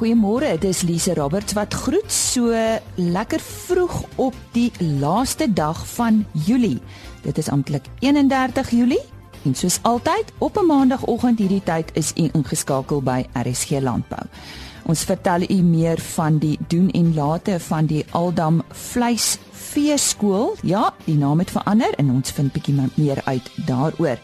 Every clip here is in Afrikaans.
Goeiemôre, dit is Lise Roberts wat groet so lekker vroeg op die laaste dag van Julie. Dit is amptelik 31 Julie en soos altyd op 'n maandagooggend hierdie tyd is u ingeskakel by RSG Landbou. Ons vertel u meer van die doen en late van die Aldam Vleis Veeskool. Ja, die naam het verander en ons vind bietjie meer uit daaroor.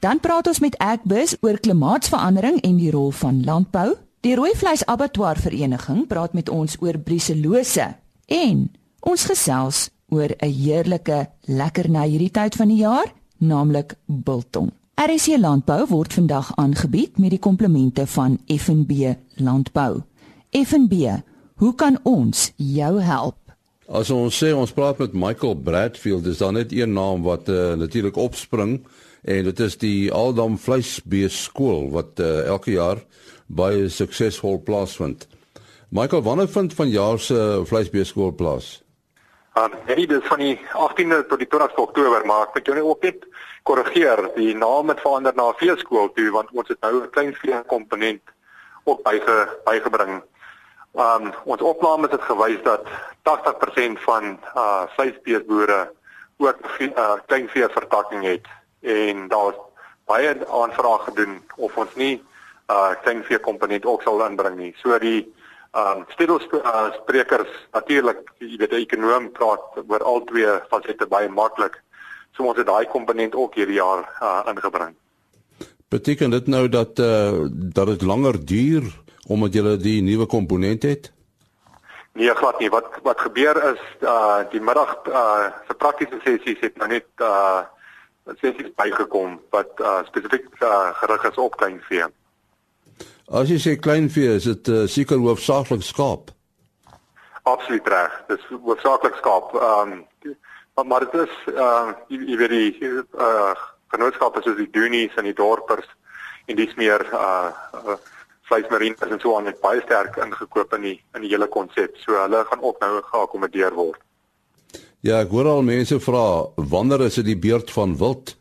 Dan praat ons met Agbus oor klimaatsverandering en die rol van landbou. Die Rooi Vleis Abattoir Vereniging praat met ons oor briselose en ons gesels oor 'n heerlike lekker na hierdie tyd van die jaar, naamlik biltong. RC Landbou word vandag aangebied met die komplemente van FNB Landbou. FNB, hoe kan ons jou help? As ons sê ons praat met Michael Bradfield, is daar net een naam wat uh, natuurlik opspring en dit is die Aldam Vleisbees Skool wat uh, elke jaar baie suksesvol plaasvind. Michael, wanneer vind van jaar se vleisbeeskool plaas? Um, nee, dit is van die 18de tot die 20ste Oktober, maar ek moet jou net ook net korrigeer. Die naam het verander na veeskool toe want ons het nou 'n klein vee komponent ook byge, bygebring. Um ons opname het gewys dat 80% van uh vleisbeesboere ook 'n uh, klein vee vertakking het en daar's baie aanvrae gedoen of ons nie uh kleinvee komponent ook sal inbring nie. So die um stedelsprekers uh, natuurlik, jy weet 'n ekonom praat oor al twee fasette baie maklik. So ons het daai komponent ook hierdie jaar uh ingebring. Beteken dit nou dat uh dat dit langer duur omdat jy die nuwe komponent het? Nee, glad nie. Wat wat gebeur is uh die middag uh se praktiese sessies het nou net uh sessies bygekom wat uh spesifiek uh, gerig is op kleinvee. As jy sê kleinvee, is dit uh, seker hoofsaaklik skaap. Absoluut reg. Dis hoofsaaklik skaap. Ehm um, maar, maar dit is ehm uh, jy, jy weet die uh genootskappe soos die Doonies en die dorpers en dis meer uh, uh vleismarines en so aan het baie sterk ingekoop in die in die hele konsep. So hulle gaan ook nou geakkommodeer word. Ja, ek hoor al mense vra wanneer is dit die beurt van wild?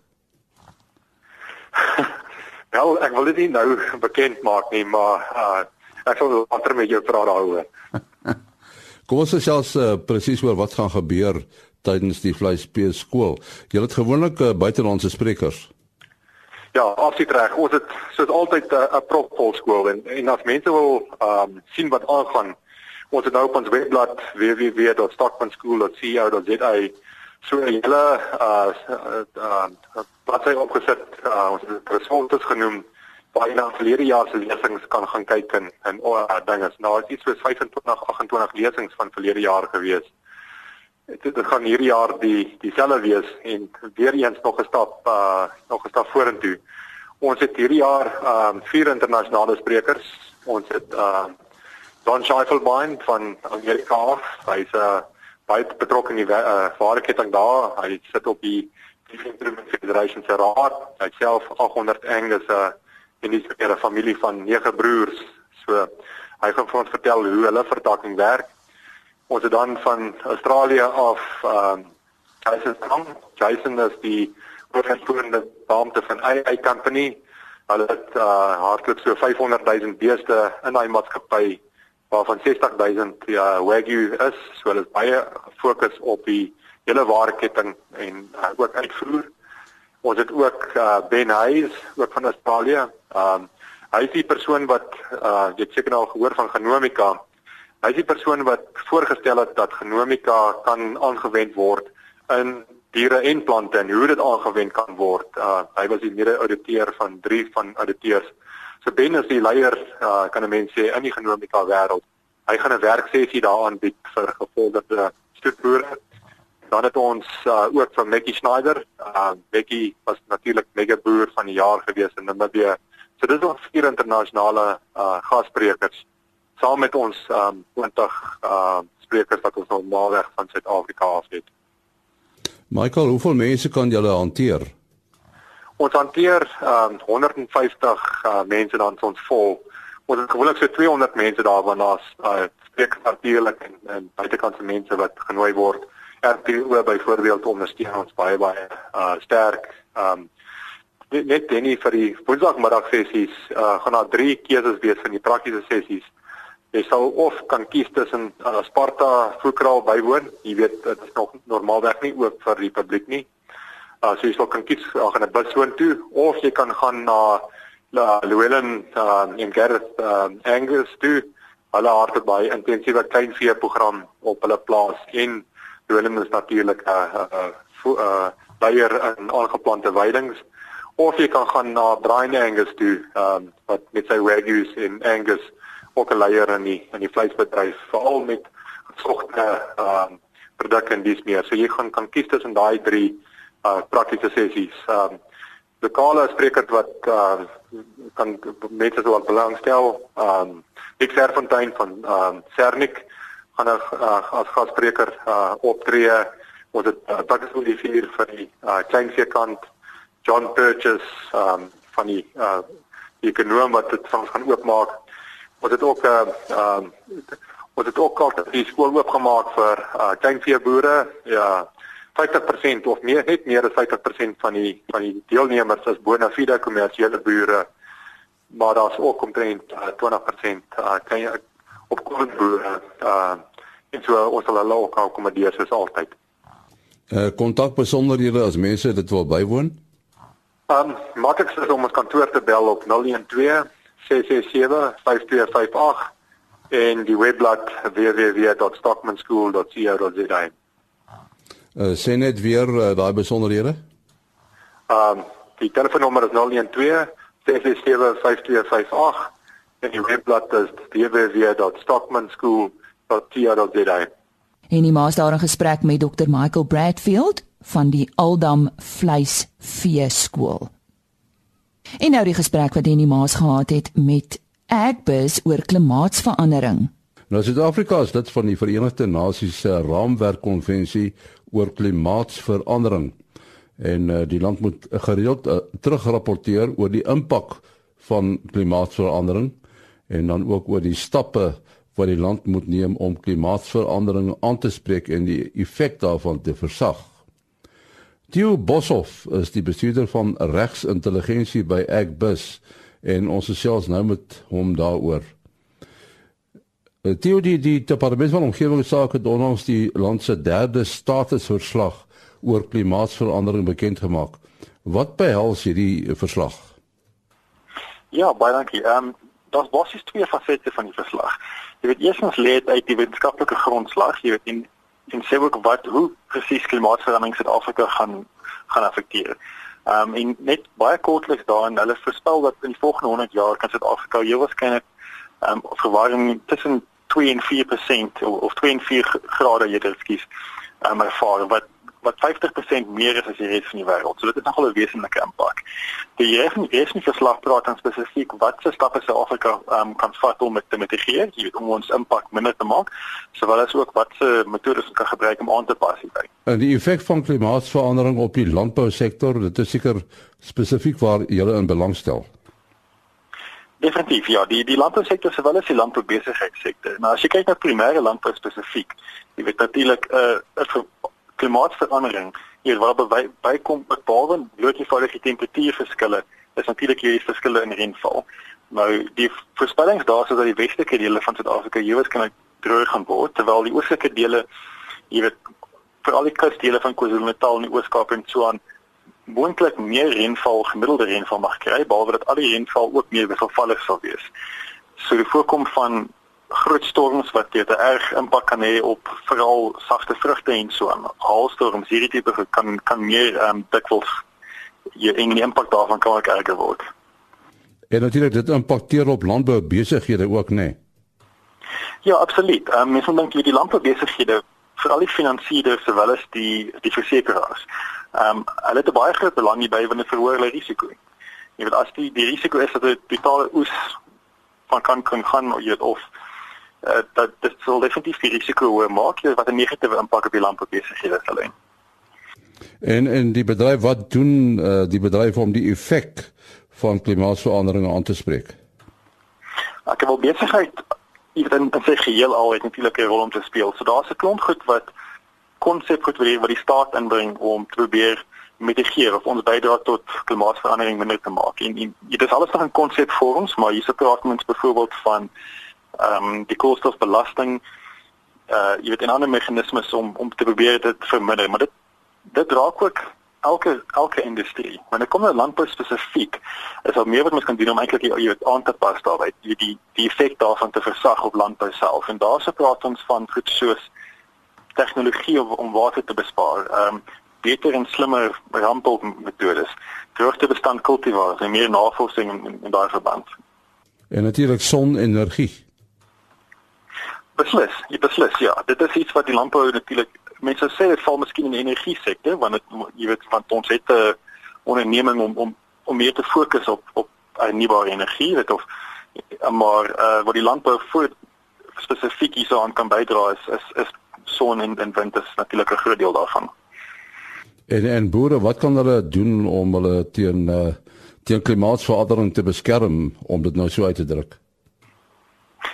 Wel, ek wil dit nie nou bekend maak nie, maar uh ek sal later met jou praat daaroor. Kom ons sê selfs uh, presies oor wat gaan gebeur tydens die vleispees skool. Jy het gewoonlik uh, buitelandse sprekers. Ja, absoluut reg. Ons het soos altyd 'n uh, propvol skool en en as mense wil um sien wat aangaan, ons het nou op ons webblad www.stockmanschool.co.za so 'n hele uh uh wat hy opgesit uh, ons het resultate genoem jy na verlede jaar se lesings kan gaan kyk en en uh, dinge. Nou is iets soos 25 28 lesings van verlede jaar gewees. Dit dit gaan hierdie jaar die dieselfde wees en weer eens nog 'n stap uh nog 'n stap vorentoe. Ons het hierdie jaar um vier internasionale sprekers. Ons het uh Don Scheifelbein van Amerika af. Hy's 'n uh, baie betrokke in die uh, vaardigheid daar. Hy sit op die Improvement Federation se raad. Hy self 800 Angus uh, en dis 'n familie van 9 broers. So hy gaan vir ons vertel hoe hulle vertakking werk. Ons het dan van Australië af ehm um, Jason Kong. Jason is die hoofuitvoerende beampte van AI Company. Hulle het uh, hardloop so 500 000 beeste in daai maatskappy waarvan 60 000 ja Wagyu is. So hulle is baie gefokus op die hele waardeketting en uh, ook uitvoer. Ons het ook uh, Ben Hayes ook van Australië. Um hy is die persoon wat uh jy het seker al gehoor van genomika. Hy is die persoon wat voorgestel het dat genomika kan aangewend word in diere en plante en hoe dit aangewend kan word. Uh hy was die mede-ouditeur van 3 van auditeurs. So Ben is die leier uh kan 'n mens sê in die genomika wêreld. Hy gaan 'n werksessie daaraan bied vir gevorderde stoetboere dan het ons uh, ook van Becky Schneider. Uh Becky was natuurlik mega boer van die jaar gewees in Namibië. So dis ons vier internasionale uh gassprekers saam met ons um 20 uh sprekers wat ons normaalweg van Suid-Afrika af het. Michael, hoeveel mense kan julle hanteer? Ons hanteer um 150 uh mense dan ons vol. Ons het gewoonlik so 200 mense daar waarna's uh sprekers natuurlik en, en buitekantse mense wat genooi word. RPO byvoorbeeld ondersteun ons baie baie uh sterk. Um net Denny vir die Woensdagmiddag sessies uh gaan daar drie keuses wees van die praktiese sessies. Jy sal of kan kies tussen uh, Sparta voetkraal bywoon. Jy weet dit is nog normaalweg nie oop vir die publiek nie. Uh, so jy sal kan kies uh, gaan 'n bus woon toe of jy kan gaan na uh, Llewellyn uh, in Gareth uh, Angus toe. Hulle het baie intensiewe kleinvee program op hulle plaas en Llewellyn is natuurlik 'n uh, uh, uh, uh, leier in aangeplante weidings of jy kan gaan na Brian Angus toe um, wat met sy Wagyus en Angus ook 'n leier in die in die vleisbedryf veral met gesogte um, produkte en dis meer so jy gaan kan kies tussen daai drie uh, praktiese sessies um, lokale sprekers wat uh, kan mense wat belangstel um, ek Serfontein van um, Sernik gaan uh, as gasspreker uh, optree ons het uh, takkersolivier vir die uh, kleinveekant John Purchase um, van die uh, die ekonom wat dit van gaan oopmaak. Ons het ook 'n uh, um, ons het ook al die skool oopgemaak vir uh, kleinveeboere. Ja, 50% of meer net meer as 50% van die van die deelnemers is bona fide kommersiële boere. Maar daar's ook omtrent uh, 20% uh, klein opkomende boere. Uh, en so ons sal hulle ook akkommodeer soos altyd. Uh kontak besonderhede as mense dit wil bywoon? Um maklikste is om ons kantoor te bel op 012 667 5258 en die webblad www.stockmanschool.co.za. Uh sê net weer uh, daai besonderhede. Um die telefoonnommer is 012 667 5258 en die webblad is www.stockmanschool.co.za en die maas daar in gesprek met Dr Michael Bradfield van die Aldam Vleisvee Skool. En nou die gesprek wat Denny Maas gehad het met Agbus oor klimaatsverandering. Nou Suid-Afrika is lid van die Verenigde Nasies se raamwerkkonvensie oor klimaatsverandering en uh, die land moet gereeld uh, terugrapporteer oor die impak van klimaatsverandering en dan ook oor die stappe wat die land moet neem om klimaatsverandering aan te spreek en die effek daarvan te versag. Theo Boshoff is die bestuurder van regsintelligensie by Agbus en ons gesels nou met hom daaroor. Eh, Theo die die departement van omgewingsake het onlangs die land se derde statusverslag oor klimaatsverandering bekend gemaak. Wat behels hierdie verslag? Ja, baie dankie. Ehm um, daar's basies twee fasette van die verslag. Jy weet eerstens lê dit uit die wetenskaplike grondslag, jy weet in en sê ook wat hoe presies klimaatsverandering Suid-Afrika gaan gaan affekteer. Ehm um, en net baie kortliks daarin, hulle voorspel dat in die volgende 100 jaar kan Suid-Afrika heel waarskynlik ehm um, verwarming tussen 2 en 4% of, of 2 en 4 grade eerder ehm um, ervaar wat wat 50% meer is as die res van die wêreld. So dit is nogal 'n wesenlike impak. Die regering verslag praat dan spesifiek wat se stappe Suid-Afrika um, kan vat om dit te mitigeer, jy weet om ons impak minder te maak, sowel as ook wat se metodes ons kan gebruik om aan te pas hierby. En die effek van klimaatsverandering op die landbousektor, dit is seker spesifiek waar jy in belang stel. Definitief ja, die die landbousektor sowel as die landboubesigheidssektor. Nou as jy kyk na primêre landbou spesifiek, jy weet natuurlik 'n uh, 'n klimaatsverandering hier waar by bykom behalwe blootgevoudige temperatuurverskille is natuurlik hier verskille in reënval. Nou die voorspellings daar sê dat die westelike dele van Suid-Afrika hierwys kan droog gaan word terwyl die oostelike dele jy weet veral die kusdele van KwaZulu-Natal en die Oos-Kaap en so aan moontlik meer reënval gemiddelde reënval mag kry behalwe dat al die reënval ook meer wisselvallig sal wees. So die voorkom van groot storms wat dit 'n erg impak kan hê op veral sagte vrugte en so aan. Haalstorms hierdie tipe kan kan meer ehm um, dikwels jy en die impak daarvan kan ook erger word. En natuurlik dit impakteer op landboubesighede ook, nê? Nee. Ja, absoluut. Ehm um, mens moet dink jy die landboubesighede veral die finansiëerders sowel as die die versekeraars. Ehm um, hulle het baie groot belang hierby wanneer verhoor hulle risiko. Jy weet as die die risiko is dat dit totale oes van kan kan gaan jy weet of uh, dat dit sal definitief die risiko hoër maak wat 'n negatiewe impak op die landboubesighede sal hê. En en die bedryf wat doen uh, die bedryf om die effek van klimaatsverandering aan te spreek? Ek wil besigheid ewen in sy geheel al het natuurlik 'n rol om te speel. So daar's 'n klomp goed wat konsep goed wat die staat inbring om te probeer mitigeer of ons bydra tot klimaatsverandering minder te maak. En, en dit is alles nog in konsepvorms, maar hierse praat mens byvoorbeeld van ehm um, die koolstofbelasting uh jy weet en ander meganismes om om te probeer dit verminder, maar dit dit raak ook elke elke industrie. Wanneer kom na landbou spesifiek, is daar meer wat mens kan doen om eintlik jy weet aan te pas daarbey, die die die effek daarvan te versag op landbou self. En daar se praat ons van goed soos tegnologie om, om water te bespaar. Ehm um, beter en slimmer rampelmetodes. Droogtebestand kultivars en meer navorsing in, in, in daai verband. En natuurlik sonenergie. Beslis, jy beslis ja. Dit is iets wat die landbou natuurlik mense sê dit val miskien in die energie sektor want dit jy weet want ons het 'n onderneming om om om meer te fokus op op hernubare energie weet of maar uh, wat die landbou voor spesifiek hierso aan kan bydra is is is son en en wind is natuurlik 'n groot deel daarvan. En en boere, wat kan hulle doen om hulle teen uh, teen klimaatsverandering te beskerm om dit nou so uit te druk?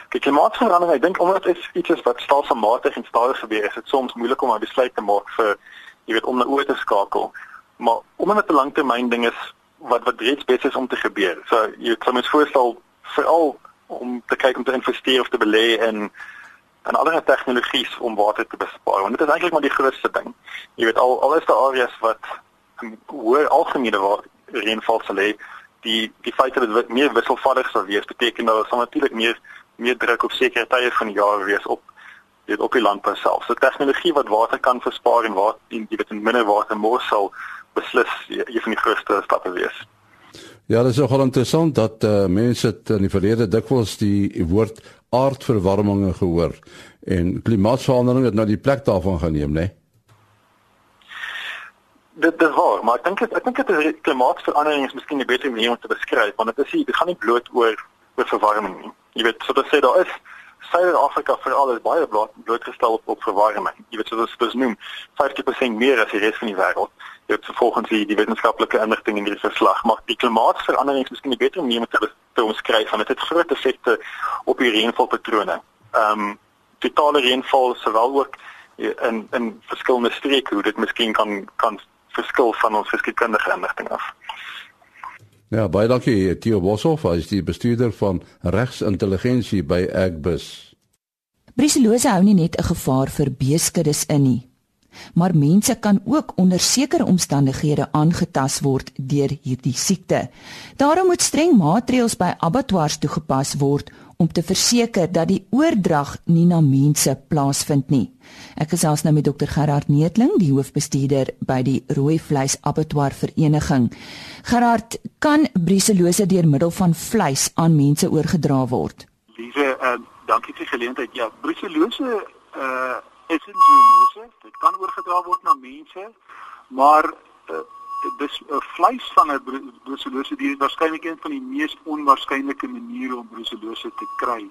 Die klimaatsverandering, ek dink omdat dit iets is wat stelselmatig en stadig gebeur, is dit soms moeilik om 'n besluit te maak vir jy weet om na oor te skakel. Maar omdat dit 'n langtermyn ding is wat wat reeds besig is om te gebeur. So jy kan mens voorstel veral om te kyk om te investeer of te belê in en allerlei tegnologies om water te bespaar. Want dit is eintlik maar die grootste ding. Jy weet al al is daar areas wat hoër algemene reënval sal hê, die die feit dat dit meer wisselvallig sal wees, beteken dat sal natuurlik meer meer druk op sekere tye van die jaar wees op dit op die landbou self. So tegnologie wat water kan verspaar en wat jy weet in minder water mors sal beslis een van die grootste stappe wees. Ja, dit is nogal interessant dat uh, mense in die verlede dikwels die woord aardverwarming gehoor en klimaatsverandering het nou die plek daarvan geneem, né? Nee? Dit is waar, maar ek dink ek dink dit is klimaatsverandering is miskien 'n beter manier om te beskryf want dit is dit gaan nie bloot oor oor verwarming nie. Jy weet, so dat sê daar is Suid-Afrika veral is baie blootgestel op, op verwarming. Jy weet, soos dit noem, 50% meer as die res van die wêreld. Dit is volgens die, die wetenskaplike inligting in die verslag, maar die klimaatsverandering is miskien 'n beter manier om te, te omskryf want dit het groot effekte op die reënvalpatrone. Ehm um, totale reënval sowel ook in in verskillende streke hoe dit miskien kan kan verskil van ons geskiedkundige inligting af. Ja, baie dankie Theo Boshoff, hy is die bestuurder van regsintelligensie by Agbus. Briselose hou nie net 'n gevaar vir beeskuddes in nie maar mense kan ook onder sekere omstandighede aangetast word deur hierdie siekte. Daarom moet streng maatreëls by abattoirs toegepas word om te verseker dat die oordrag nie na mense plaasvind nie. Ek gesels nou met dokter Gerard Neetling, die hoofbestuurder by die Rooi Vleis Abattoir Vereniging. Gerard, kan bruselose deur middel van vleis aan mense oorgedra word? Lieve, uh, dankie vir die geleentheid. Ja, bruselose uh is 'n zoonose. Dit kan oorgedra word na mense, maar uh, dis 'n uh, vleis van 'n brucellose dier is waarskynlik een van die mees onwaarskynlike maniere om brucellose te kry.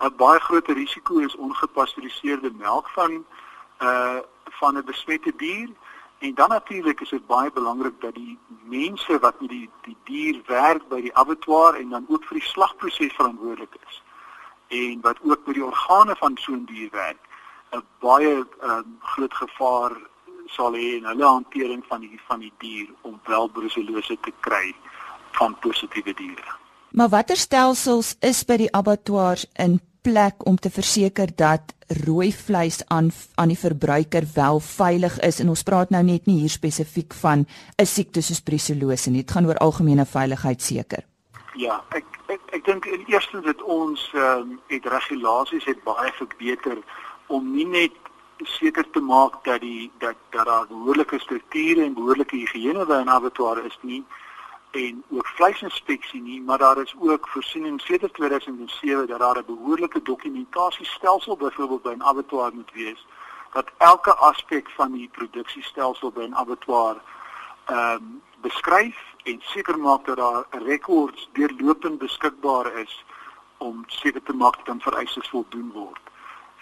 'n Baie groot risiko is ongepasteuriseerde melk van uh van 'n besmette dier. En dan natuurlik is dit baie belangrik dat die mense wat met die die dier werk by die abattoir en dan ook vir die slagproses verantwoordelik is en wat ook by die organe van so 'n dier werk, 'n baie um, groot gevaar sal hê in hulle hantering van die van die dier om wel brucellose te kry van positiewe diere. Maar watter stelsels is by die abattoirs in plek om te verseker dat rooi vleis aan aan die verbruiker wel veilig is en ons praat nou net nie hier spesifiek van 'n siekte soos brucellose nie, dit gaan oor algemene veiligheid seker. Ja, ek ek ek dink in eerste dit ons ehm um, het regulasies het baie verbeter om nie net seker te maak dat die dat dat daar behoorlike strukture en behoorlike higiëne by 'n abattoir is nie en ook vleisinspeksie nie, maar daar is ook voorsiening sedert 2007 dat daar 'n behoorlike dokumentasiestelsel byvoorbeeld by 'n abattoir moet wees dat elke aspek van die produksiestelsel by 'n abattoir ehm um, beskryf en seker maak dat daar rekords deurlopend beskikbaar is om seker te maak dat vereistes voldoen word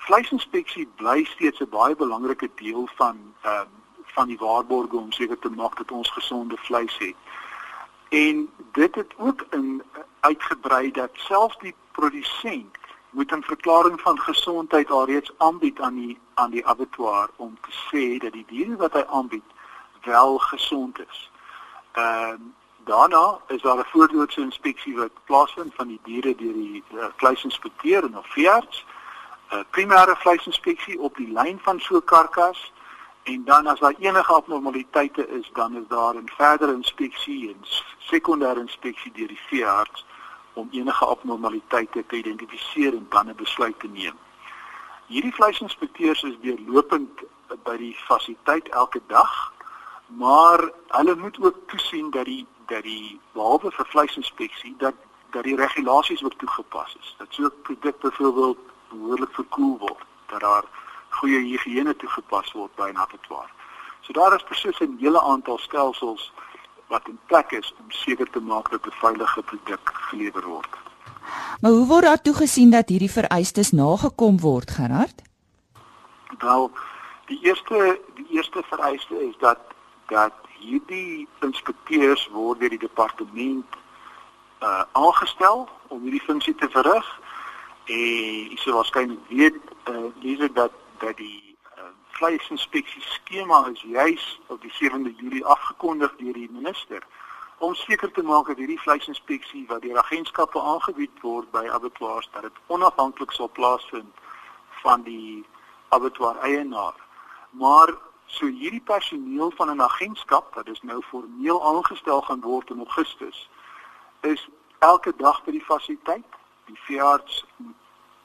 vleisinspeksie bly steeds 'n baie belangrike deel van ehm um, van die waarborge om seker te maak dat ons gesonde vleis het. En dit het ook in uitgebrei dat selfs die produsent moet 'n verklaring van gesondheid alreeds aanbied aan die aan die abattoir om te sê dat die diere wat hy aanbied wel gesond is. Ehm um, Daarna is daar 'n voordoodse inspeksie wat plaasvind van die diere deur die uh, vleisinspekteur en of veearts. 'n uh, Primêre vleisinspeksie op die lyn van so 'n karkas en dan as daar enige abnormaliteite is, dan is daar 'n verdere inspeksie en sekondêre inspeksie deur die veearts om enige abnormaliteite te identifiseer en dan 'n besluit te neem. Hierdie vleisinspekteurs is deurlopend by die fasiliteit elke dag, maar hulle moet ook toesien dat die dat die behalwe vir vleisinspeksie dat dat die regulasies ook toegepas is. Dat so 'n produk byvoorbeeld behoorlik verkoel word, dat daar goeie higiëne toegepas word by 'n abattoir. So daar is presies 'n hele aantal stelsels wat in plek is om seker te maak dat 'n veilige produk gelewer word. Maar hoe word daar toegesien dat hierdie vereistes nagekom word, Gerard? Wel, die eerste die eerste vereiste is dat dat hierdie inspekteurs word deur die departement uh aangestel om hierdie funksie te verrig. Jy sou waarskynlik weet uh lees dat dat die uh, vleisinspeksie skema is juis op die 7de Julie afgekondig deur die minister om seker te maak dat hierdie vleisinspeksie wat deur agentskappe aangebied word by abattoirs dat dit onafhanklik sal plaasvind van die abattoir eienaar. Maar so hierdie personeel van 'n agentskap wat is nou formeel aangestel gaan word in Augustus is elke dag by die fasiliteit. Die veearts moet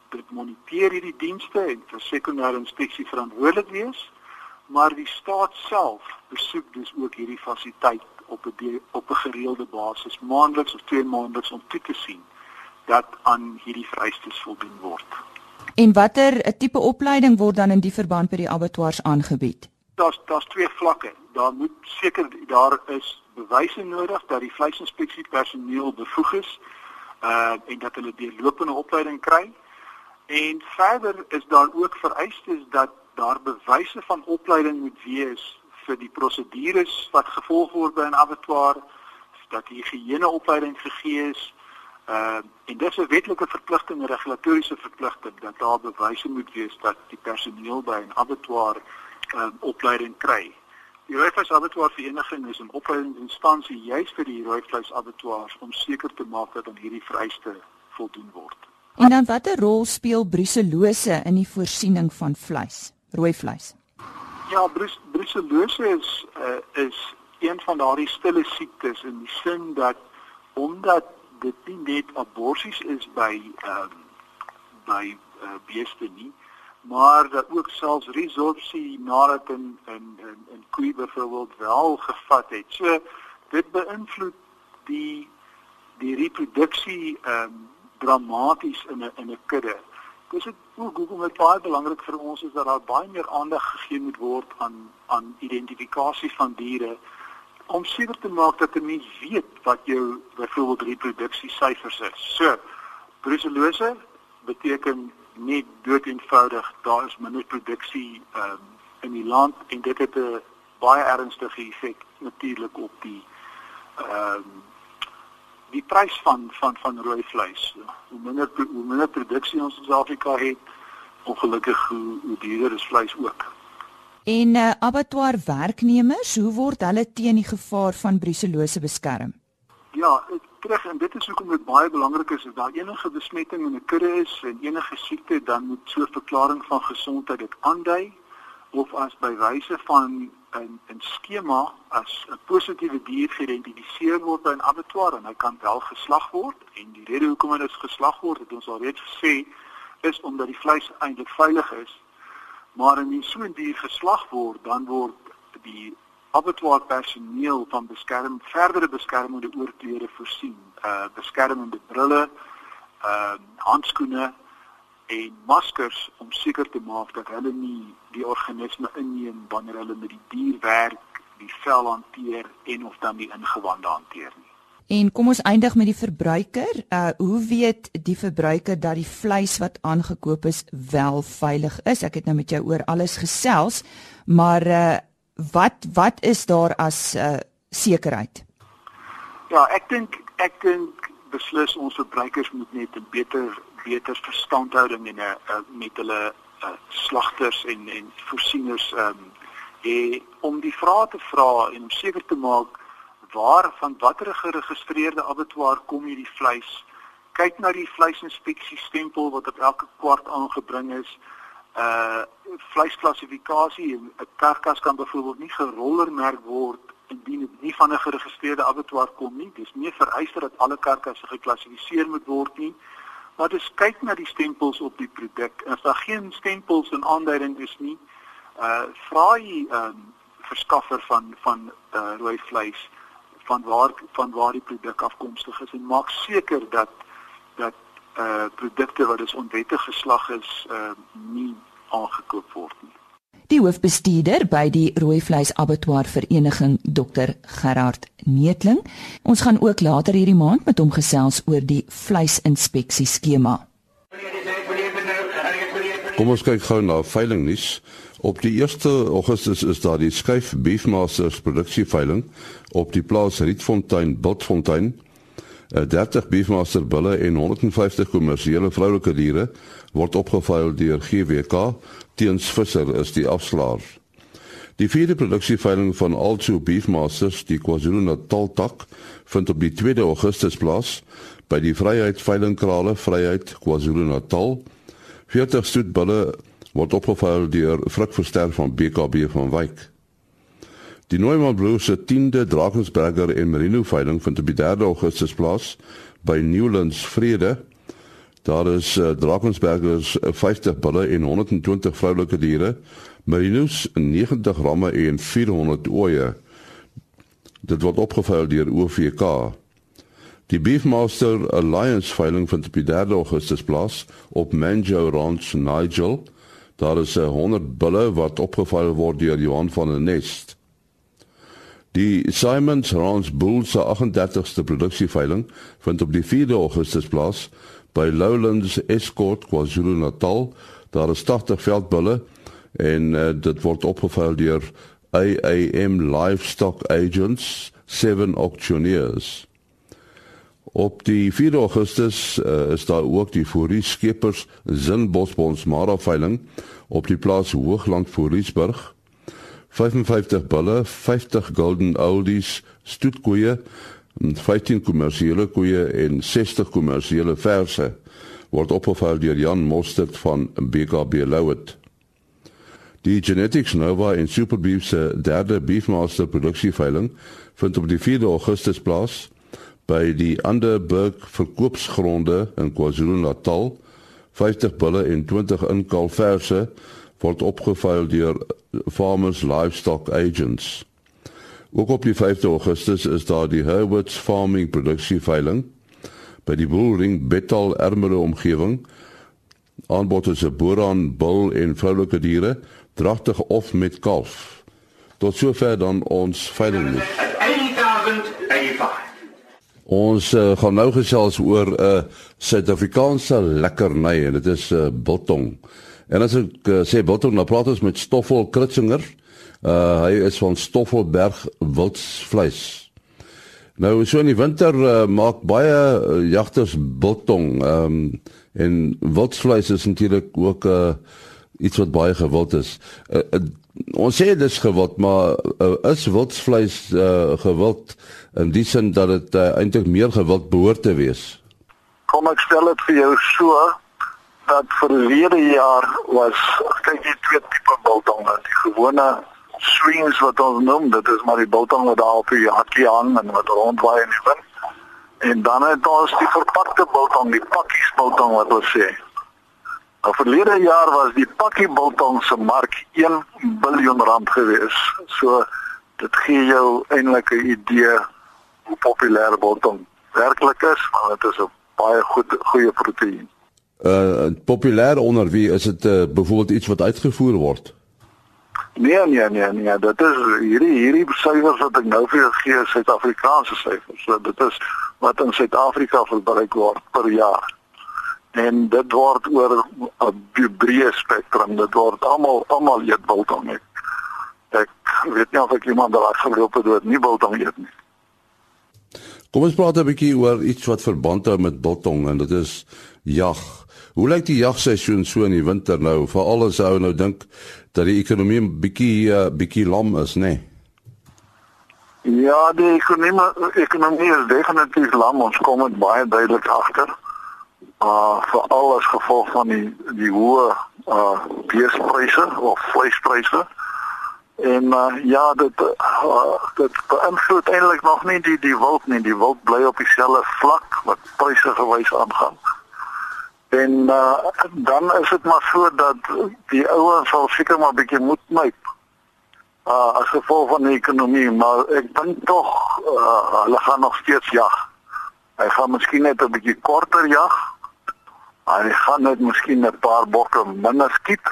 dit moniteer hierdie dienste en vir sekondêre inspeksie verantwoordelik wees, maar die staat self besoek dus ook hierdie fasiliteit op 'n op 'n gereelde basis, maandeliks of twee maandeliks om toe te sien dat aan hierdie vereistes voldoen word. En watter 'n tipe opleiding word dan in die verband by die abattoirs aangebied? Daar's daar's twee vlakke. Daar moet seker daar is bewyse nodig dat die vleisinspeksie personeel bevoeg is uh en dat hulle deurlopende opleiding kry. En verder is daar ook vereistes dat daar bewyse van opleiding moet wees vir die prosedures wat gevolg word by 'n abattoir, dat die higiëneopleiding gegee is. Uh en dis 'n wetlike verpligting, 'n regulatoriese verpligting dat daar bewyse moet wees dat die personeel by 'n abattoir uh opleiding kry. Die Rooivleis Abattoir Vereniging is 'n opleidingsinstansie juis vir die rooivleis abattoirs om seker te maak dat aan hierdie vereistes voldoen word. En dan watter rol speel bruselose in die voorsiening van vleis, rooi vleis? Ja, brus, bruselose is uh, is een van daardie stille siektes in die sin dat omdat dit nie net aborsies is by ehm uh, by uh, beeste nie, maar dat ook selfs resorpsie nadat in in in, in koei byvoorbeeld wel gevat het. So dit beïnvloed die die reproduksie ehm um, dramaties in 'n in 'n kudde. Dis dit ook hoekom dit baie belangrik vir ons is dat daar baie meer aandag gegee moet word aan aan identifikasie van diere om seker te maak dat 'n mens weet wat jou byvoorbeeld reproduksiesyfers is. So, brucellose beteken nie dood eenvoudig daar is minder produksie um, in die land en dit het 'n baie ernstige effek natuurlik op die ehm um, die prys van van van rooi vleis. Hoe minder hoe minder produksie ons in Suid-Afrika het, ongelukkig hoe, hoe duurder is vleis ook. En uh, abattoir werknemers, hoe word hulle teen die gevaar van brucellose beskerm? Ja, ek terug en dit is hoekom dit baie belangrik is as daar enige besmetting in 'n kudde is en enige siekte, dan moet so 'n verklaring van gesondheid dit aandui of as by wyse van 'n 'n skema as 'n positiewe dier geïdentifiseer word by 'n abattoir en hy kan wel geslag word en die rede hoekom dit geslag word het ons al reeds gesê is omdat die vleis eintlik veilig is maar indien so 'n dier geslag word dan word die abattoir personeel van beskerm verdere beskermende oorklere voorsien uh beskermende brille uh handskoene en maskers om seker te maak dat hulle nie die organisme inneem wanneer hulle met die dier werk, die vel hanteer en of dan die ingewande hanteer nie. En kom ons eindig met die verbruiker. Uh hoe weet die verbruiker dat die vleis wat aangekoop is wel veilig is? Ek het nou met jou oor alles gesels, maar uh wat wat is daar as uh sekerheid? Ja, ek dink ek dink beslis ons verbruikers moet net 'n beter beter verstandhouding en 'n uh, uh, met hulle uh, slagters en en voorsieners ehm um, om die vrae te vra en om seker te maak waar van watter geregistreerde abattoir kom hierdie vleis? Kyk na die vleisinspeksie stempel wat op elke kwart aangebring is. Uh vleisklassifikasie, 'n karkas kan byvoorbeeld nie gerollermerk word indien dit nie van 'n geregistreerde abattoir kom nie. Dis nie vereiste dat alle karkasse geklassifiseer moet word nie. Maar dis kyk na die stempels op die produk. As daar geen stempels en aanduiding is nie, uh vra jy 'n um, verskaffer van van uh rooi vleis van waar van waar die produk afkomstig is en maak seker dat dat uh produkte wat is onwettig geslag is uh nie aangekoop word nie. Die hoofbestuurder by die rooi vleis abattoir vereniging Dr Gerard Neetling. Ons gaan ook later hierdie maand met hom gesels oor die vleisinspeksie skema. Kom ons kyk gou na veilingnuus. Op die 1 Augustus is daar die skuif Beefmasters produksieveiling op die plaas Rietfontein, Botfontein. 30 Beefmaster bulle en 150 kommersiële vroulike diere word opgeveil deur GWK teens Visser is die afslaer. Die vierde produksieveiling van Alto Beefmasters, die KwaZulu-Natal tak, vind op die 2 Augustus plaas by die Vryheid Veilingkrale Vryheid KwaZulu-Natal. 40 stoetbulle word opgeveil deur Frikverster van BKB van Wyk. Die Neumann Blues se 10de Drakensberger en Merino veiling vind op die 3 Augustus plaas by Newlands Vrede. Daar is uh, Drakensbergers 50 bulle en 120 vroulike diere, Merinos 90 ramme en 400 ooe. Dit word opgeveil deur OVK. Die Beefmaster Alliance veiling vind op die 3 Augustus plaas op Manjo Ranch Nigel. Daar is 100 uh, bulle wat opgeveil word deur Johan van der Nest. Die Simons Ranch Bulls se 38ste produksieveiling vind op die 4de Augustus plaas by Lowlands Escort KwaZulu-Natal. Daar is 80 veldbulle en uh, dit word opgeveil deur AAM Livestock Agents, 7 auctioneers. Op die 4 Augustus uh, is daar ook die Fourie Skeppers Zinbosbons Mara veiling op die plaas Hoogland Fouriesburg. 55 bulle, 50 golden oldies, stoetkoeie, 15 kommersiële koeie en 60 kommersiële verse word opgeval deur Jan Mostert van BKB Louet. Die Genetics Nova en Superbeef se derde Beefmaster produksieveiling vind op die 4 Augustus plaas by die Underberg verkoopsgronde in KwaZulu-Natal. 50 bulle en 20 inkalverse word opgeveil deur Farmers Livestock Agents. Ook op die 5de Augustus is daar die Herbert's Farming produksieveiling by die Bullring Betal Ermelo omgewing. Aanbod is 'n boeran, bul en vroulike diere, dragtig of met kalf. Tot sover dan ons veiling. Ons uh, gaan nou gesels oor 'n uh, Suid-Afrikaanse lekkerny en dit is 'n uh, biltong. En as ek uh, sê biltong, dan praat ons met Stoffel Kritzinger. Uh hy is van Stoffelberg Wildsvleis. Nou so in die winter uh, maak baie uh, jagters biltong. Ehm um, en wildsvleis is natuurlik ook uh, iets wat baie gewild is. Uh, uh, ons sê dit is gewild, maar uh, is wildsvleis uh, gewild in die sin dat dit uh, eintlik meer gewild behoort te wees? Kom ek stel dit vir jou so dat verlede jaar was kyk jy twee tipe biltonge, die gewone swings wat ons noem, dit is maar die biltong wat daar op die hakkie hang en wat rondwaai in die wind. En dan het ons die verpakte biltong, die pakkies biltong wat ons sê. Nou verlede jaar was die pakkie biltong se mark 1 miljard rand gewees. So dit gee jou eintlik 'n idee hoe populêr biltong werklik is, want dit is 'n baie goed goeie proteïen uh populêr onder wie is dit uh, byvoorbeeld iets wat uitgevoer word? Nee nee nee nee, dit is hierdie hierdie syfers wat ek nou vir jou gee, Suid-Afrikaanse syfers. So dit is wat in Suid-Afrika verbruik word per jaar. En dit word oor 'n breë spektrum. Dit word almal almal eet biltong ek. Ek weet nie of ek iemand daar geloop het wat nie biltong eet nie. Kom ons praat 'n bietjie oor iets wat verband hou met biltong en dit is jag. Hoe lyk die jagseisoen so in die winter nou? Veral as ou nou dink dat die ekonomie bietjie uh, bietjie lam is, nê? Nee? Ja, die ekonomie ekonomie is definitief lam. Ons kom dit baie duidelik agter. Uh veral as gevolg van die die hoë uh beespryse of vleispryse. En uh, ja, dit uh, dit beïnvloed eintlik nog nie die die wild nie. Die wild bly op dieselfde vlak wat pryse gewys aangaan. En uh, dan is dit maar so dat die ouens sal seker maar bietjie moet myp. Uh as gevolg van die ekonomie, maar ek dink tog uh, hulle gaan nog steeds jag. Hy gaan miskien net 'n bietjie korter jag. Hy gaan net miskien 'n paar bokke minder skiet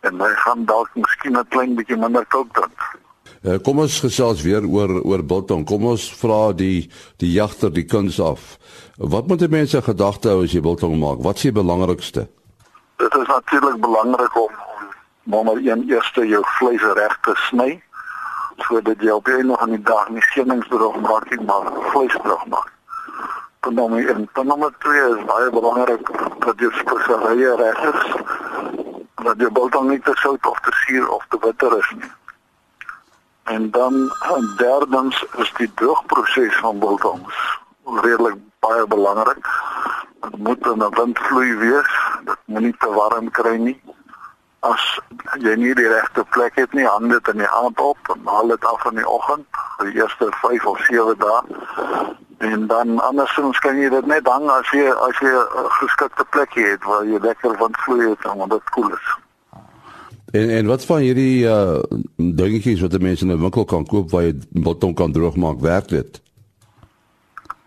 en hy gaan dalk miskien 'n klein bietjie minder kook drink. Uh, kom ons gesels weer oor oor biltong. Kom ons vra die die jagter die kuns af. Wat moet mense gedagte hou as jy biltong maak? Wat is die belangrikste? Dit is natuurlik belangrik om nommer 1 eerste jou vleis reg te sny sodat jy op een nog aan die dag nie skeningsbedrog maak nie, maar vleisbedrog maak. Dan nommer 1, dan nommer 2 is baie belangrik dat jy speserye reg is dat jy biltong nie te sout of te suur of te bitter is nie. En dan derdens is die droogproses van biltong redelik baie belangrik. Dit moet in 'n windvloei wees. Dit moenie te warm kry nie. As jy nie die regte plek het nie, hang dit in die aand op en haal dit af in die oggend die eerste 5 of 7 dae. En dan andersins kan jy dit net hang as jy as jy 'n geskikte plek het waar jy lekker windvloei het en dit koel is. En en wat van hierdie uh dingetjies wat mense in 'n winkel kan koop waar jy biltong kan droogmaak werk dit?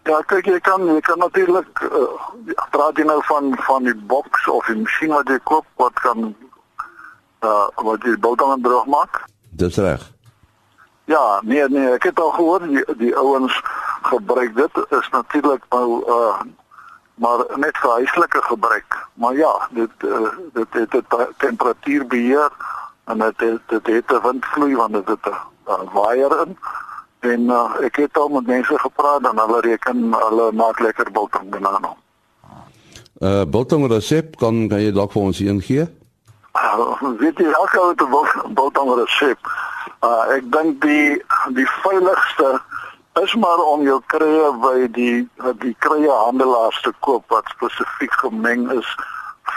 Ja, kyk jy kan jy kan natuurlik uh, praat jy nou van van die boks of die masjien wat jy koop wat kan uh wat jy biltong droog maak? Dis reg. Ja, nee nee, ek het al gehoor die, die ouens gebruik dit is natuurlik nou uh maar net vir huislike gebruik. Maar ja, dit uh, dit het 'n temperatuurbeheer en dit het dit het 'n windvloei want dit het 'n waier in. En uh, ek het al met mense gepraat en hulle reken hulle maak lekker biltong banana. Uh biltong resep kan kan jy dalk vir ons een gee? Uh, weet jy elke ou het 'n biltong resep. Uh ek dink die die veiligste is maar om jou krye by die die krye handelaars te koop wat spesifiek gemeng is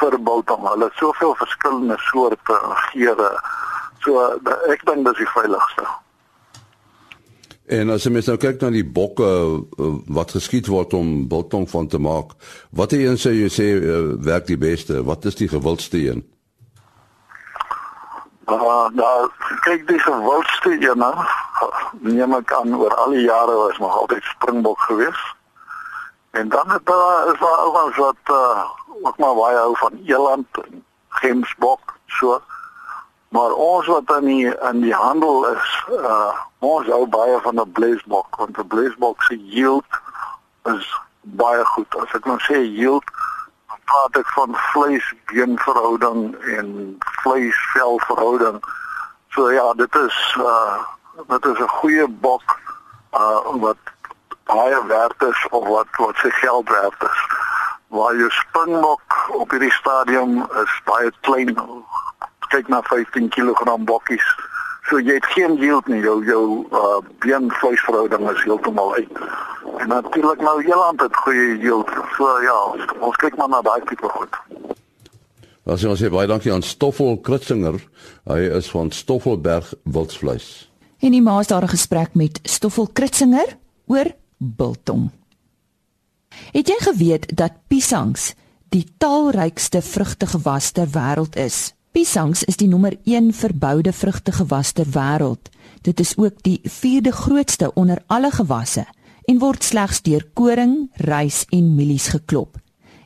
vir biltong. Hulle het soveel verskillende soorte en geure. So ek dink dis die veiligste. En as jy mens nou kyk na die bokke wat geskiet word om biltong van te maak, watter een sou jy sê uh, werk die beste? Wat is die gewildste een? Uh, nou, kyk die gewildste een, nou, neem ek aan oor al die jare was maar altyd springbok gewees. En dan het daar is daar ook ons wat uh, ook maar baie hou van eland en gemsbok so. Maar ons wat in die in die handel is, uh, ons hou baie van 'n blesbok want 'n blesbok se yield is baie goed. As ek nou sê yield praat ek van vleis-been verhouding en vleis-vel verhouding. So ja, dit is uh dit is 'n goeie bok uh wat baie werd is of wat wat sy geld werd is. Waar jou springbok op hierdie stadium is baie klein. Kyk na 15 kg bokkies. So jy het geen yield nie. Jou jou uh been-vleisverhouding is heeltemal uit. En natuurlik nou Jeland het goeie yield. So ja, ons, ons kyk maar na daai tipe goed. As ons sê baie dankie aan Stoffel Kritzinger. Hy is van Stoffelberg Wildsvleis. En die maas daar 'n gesprek met Stoffel Kritzinger oor biltong. Het jy geweet dat piesangs die taalrykste vrugtegewas ter wêreld is? Piesangs is die nommer 1 verboude vrugtegewas ter wêreld. Dit is ook die 4de grootste onder alle gewasse en word slegs deur koring, rys en mielies geklop.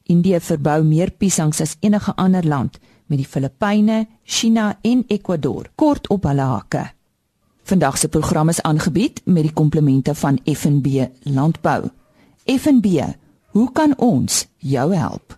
Indië verbou meer piesangs as enige ander land met die Filippyne, China en Ekwador kort op hulle hakke. Vandag se program is aangebied met die komplemente van FNB Landbou. FNB, hoe kan ons jou help?